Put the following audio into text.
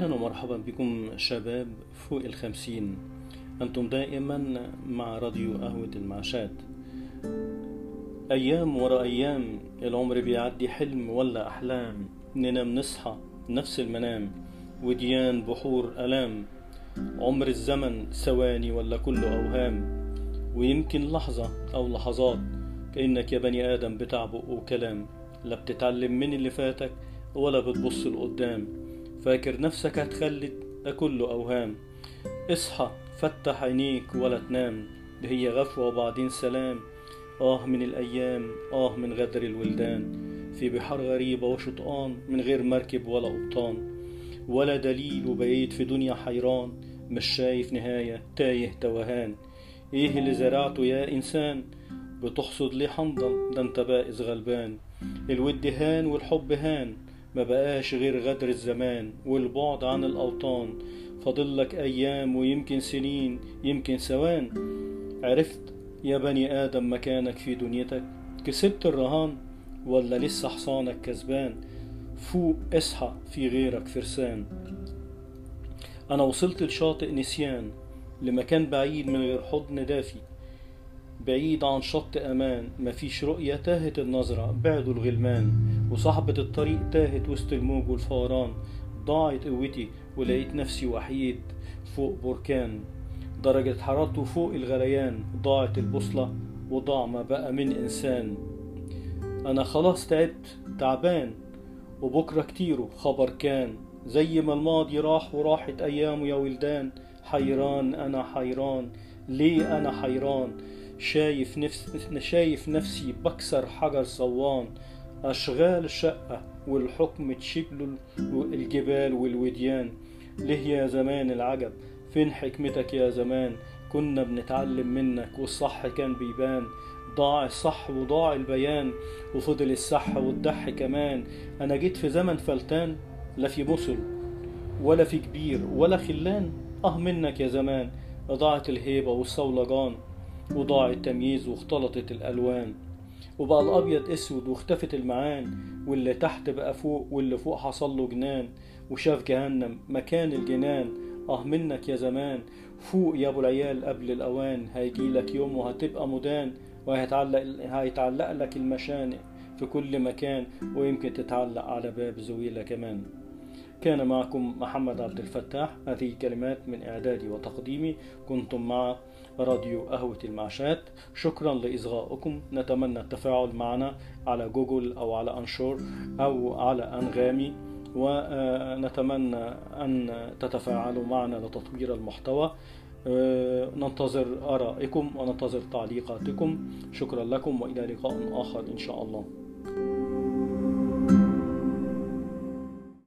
أهلا ومرحبا بكم شباب فوق الخمسين. أنتم دائما مع راديو قهوة المعشات أيام ورا أيام العمر بيعدي حلم ولا أحلام. ننام نصحى نفس المنام. وديان بحور ألام. عمر الزمن ثواني ولا كله أوهام. ويمكن لحظة أو لحظات كأنك يا بني آدم بتعبق وكلام لا بتتعلم من اللي فاتك ولا بتبص لقدام. فاكر نفسك هتخلد ده كله أوهام. اصحى فتح عينيك ولا تنام. ده هي غفوة وبعدين سلام. آه من الأيام آه من غدر الولدان. في بحار غريبة وشطآن من غير مركب ولا قبطان. ولا دليل وبقيت في دنيا حيران. مش شايف نهاية تايه توهان. إيه اللي زرعته يا إنسان؟ بتحصد ليه حنظل ده أنت بائس غلبان. الود هان والحب هان. ما بقاش غير غدر الزمان والبعد عن الأوطان. فاضلك أيام ويمكن سنين يمكن ثوان عرفت يا بني آدم مكانك في دنيتك. كسبت الرهان ولا لسه حصانك كسبان؟ فوق اصحى في غيرك فرسان. أنا وصلت لشاطئ نسيان لمكان بعيد من غير حضن دافي. بعيد عن شط أمان. مفيش رؤية تاهت النظرة بعدوا الغلمان. وصاحبة الطريق تاهت وسط الموج والفوران ضاعت قوتي ولقيت نفسي وحيد فوق بركان. درجة حرارته فوق الغليان. ضاعت البوصلة وضاع ما بقى من إنسان. أنا خلاص تعبت تعبان. وبكرة كتيره خبر كان. زي ما الماضي راح وراحت أيامه يا ولدان. حيران أنا حيران. ليه أنا حيران؟ شايف نفس شايف نفسي بكسر حجر صوان. أشغال الشقة والحكم تشيب الجبال والوديان. ليه يا زمان العجب؟ فين حكمتك يا زمان؟ كنا بنتعلم منك والصح كان بيبان. ضاع الصح وضاع البيان وفضل الصح والضح كمان. أنا جيت في زمن فلتان لا في بصل ولا في كبير ولا خلان. أه منك يا زمان ضاعت الهيبة والصولجان. وضاع التمييز واختلطت الألوان. وبقى الأبيض أسود واختفت المعان واللي تحت بقى فوق واللي فوق حصل له جنان. وشاف جهنم مكان الجنان. آه منك يا زمان فوق يا أبو العيال قبل الأوان. هيجيلك يوم وهتبقى مدان وهيتعلق هيتعلق لك المشانق في كل مكان. ويمكن تتعلق على باب زويلة كمان. كان معكم محمد عبد الفتاح. هذه كلمات من إعدادي وتقديمي. كنتم مع راديو قهوة المعشات شكرا لإصغائكم نتمنى التفاعل معنا على جوجل أو على أنشور أو على أنغامي. ونتمنى أن تتفاعلوا معنا لتطوير المحتوى. ننتظر آرائكم وننتظر تعليقاتكم. شكرا لكم وإلى لقاء آخر إن شاء الله.